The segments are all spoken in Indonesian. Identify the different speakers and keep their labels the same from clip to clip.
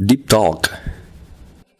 Speaker 1: Deep Talk.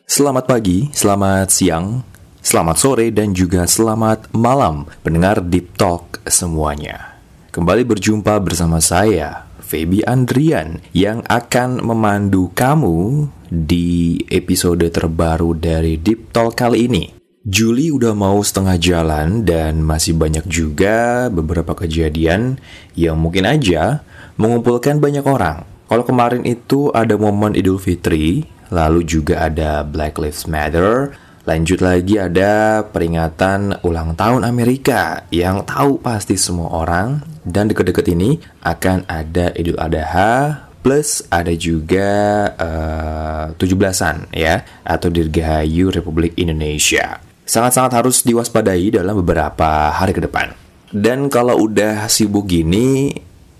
Speaker 1: Selamat pagi, selamat siang, selamat sore, dan juga selamat malam pendengar Deep Talk semuanya. Kembali berjumpa bersama saya, Feby Andrian, yang akan memandu kamu di episode terbaru dari Deep Talk kali ini. Juli udah mau setengah jalan dan masih banyak juga beberapa kejadian yang mungkin aja mengumpulkan banyak orang kalau kemarin itu ada momen Idul Fitri, lalu juga ada Black Lives Matter, lanjut lagi ada peringatan ulang tahun Amerika yang tahu pasti semua orang dan deket-deket ini akan ada Idul Adha plus ada juga uh, 17-an ya atau Dirgahayu Republik Indonesia. Sangat-sangat harus diwaspadai dalam beberapa hari ke depan. Dan kalau udah sibuk gini,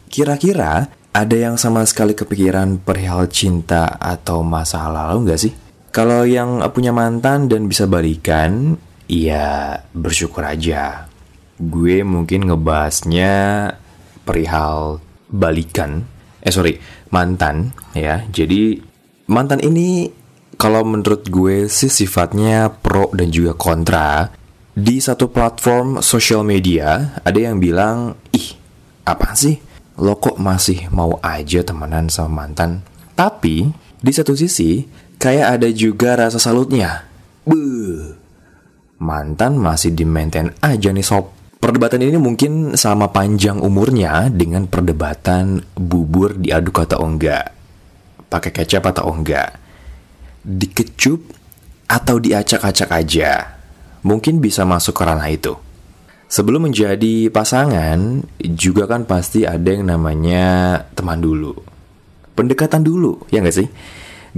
Speaker 1: kira-kira ada yang sama sekali kepikiran perihal cinta atau masa lalu nggak sih? Kalau yang punya mantan dan bisa balikan, ya bersyukur aja. Gue mungkin ngebahasnya perihal balikan. Eh sorry, mantan ya. Jadi mantan ini kalau menurut gue sih sifatnya pro dan juga kontra. Di satu platform sosial media ada yang bilang, ih apa sih? Lo kok masih mau aja temenan sama mantan? Tapi, di satu sisi, kayak ada juga rasa salutnya. Buh, mantan masih di maintain aja nih sob. Perdebatan ini mungkin sama panjang umurnya dengan perdebatan bubur diaduk atau enggak. Pakai kecap atau enggak. Dikecup atau diacak-acak aja. Mungkin bisa masuk ke ranah itu. Sebelum menjadi pasangan, juga kan pasti ada yang namanya teman dulu. Pendekatan dulu, ya nggak sih?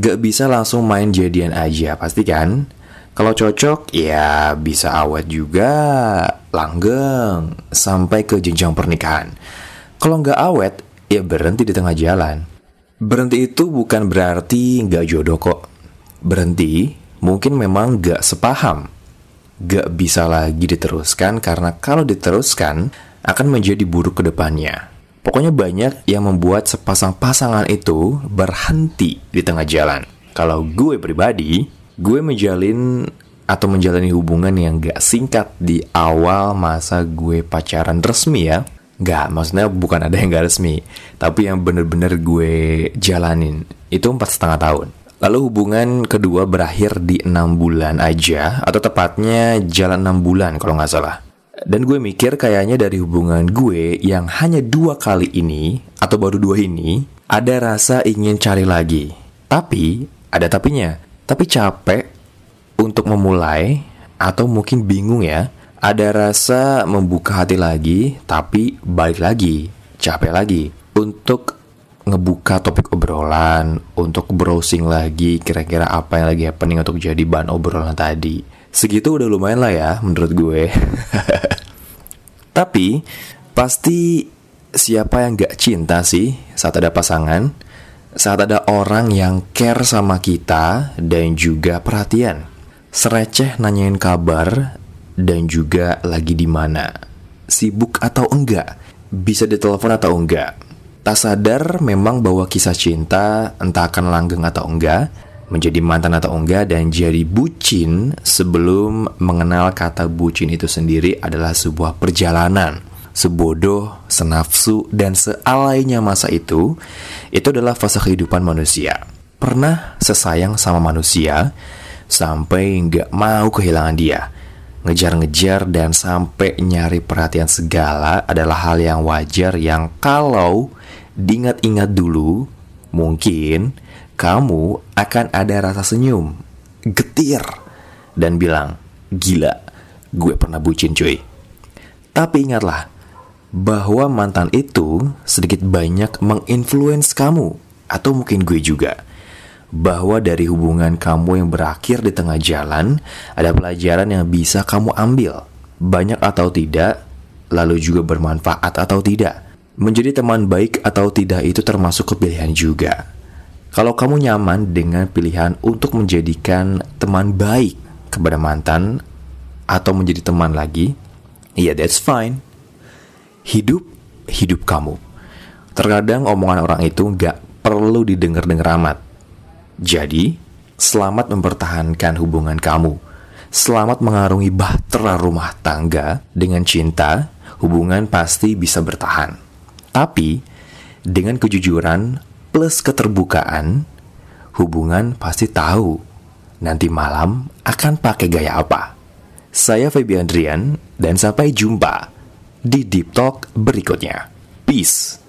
Speaker 1: Gak bisa langsung main jadian aja, pasti kan? Kalau cocok, ya bisa awet juga, langgeng, sampai ke jenjang pernikahan. Kalau nggak awet, ya berhenti di tengah jalan. Berhenti itu bukan berarti nggak jodoh kok. Berhenti mungkin memang nggak sepaham gak bisa lagi diteruskan karena kalau diteruskan akan menjadi buruk ke depannya. Pokoknya banyak yang membuat sepasang pasangan itu berhenti di tengah jalan. Kalau gue pribadi, gue menjalin atau menjalani hubungan yang gak singkat di awal masa gue pacaran resmi ya. Gak, maksudnya bukan ada yang gak resmi. Tapi yang bener-bener gue jalanin. Itu empat setengah tahun. Lalu hubungan kedua berakhir di enam bulan aja, atau tepatnya jalan enam bulan kalau nggak salah. Dan gue mikir kayaknya dari hubungan gue yang hanya dua kali ini, atau baru dua ini, ada rasa ingin cari lagi. Tapi, ada tapinya. Tapi capek untuk memulai, atau mungkin bingung ya, ada rasa membuka hati lagi, tapi balik lagi, capek lagi. Untuk ngebuka topik obrolan, untuk browsing lagi kira-kira apa yang lagi happening untuk jadi bahan obrolan tadi. Segitu udah lumayan lah ya menurut gue. Tapi pasti siapa yang gak cinta sih saat ada pasangan, saat ada orang yang care sama kita dan juga perhatian. Sereceh nanyain kabar dan juga lagi di mana. Sibuk atau enggak? Bisa ditelepon atau enggak? Tak sadar memang bahwa kisah cinta entah akan langgeng atau enggak, menjadi mantan atau enggak, dan jadi bucin sebelum mengenal kata bucin itu sendiri adalah sebuah perjalanan. Sebodoh, senafsu, dan sealainya masa itu, itu adalah fase kehidupan manusia. Pernah sesayang sama manusia, sampai nggak mau kehilangan dia. Ngejar-ngejar dan sampai nyari perhatian segala adalah hal yang wajar yang kalau diingat-ingat dulu, mungkin kamu akan ada rasa senyum, getir, dan bilang, gila, gue pernah bucin cuy. Tapi ingatlah, bahwa mantan itu sedikit banyak menginfluence kamu, atau mungkin gue juga. Bahwa dari hubungan kamu yang berakhir di tengah jalan, ada pelajaran yang bisa kamu ambil. Banyak atau tidak, lalu juga bermanfaat atau tidak Menjadi teman baik atau tidak itu termasuk kepilihan juga. Kalau kamu nyaman dengan pilihan untuk menjadikan teman baik kepada mantan atau menjadi teman lagi, ya that's fine. Hidup, hidup kamu. Terkadang omongan orang itu nggak perlu didengar-dengar amat. Jadi, selamat mempertahankan hubungan kamu. Selamat mengarungi bahtera rumah tangga dengan cinta, hubungan pasti bisa bertahan. Tapi, dengan kejujuran plus keterbukaan, hubungan pasti tahu nanti malam akan pakai gaya apa. Saya Feby Andrian, dan sampai jumpa di Deep Talk berikutnya. Peace.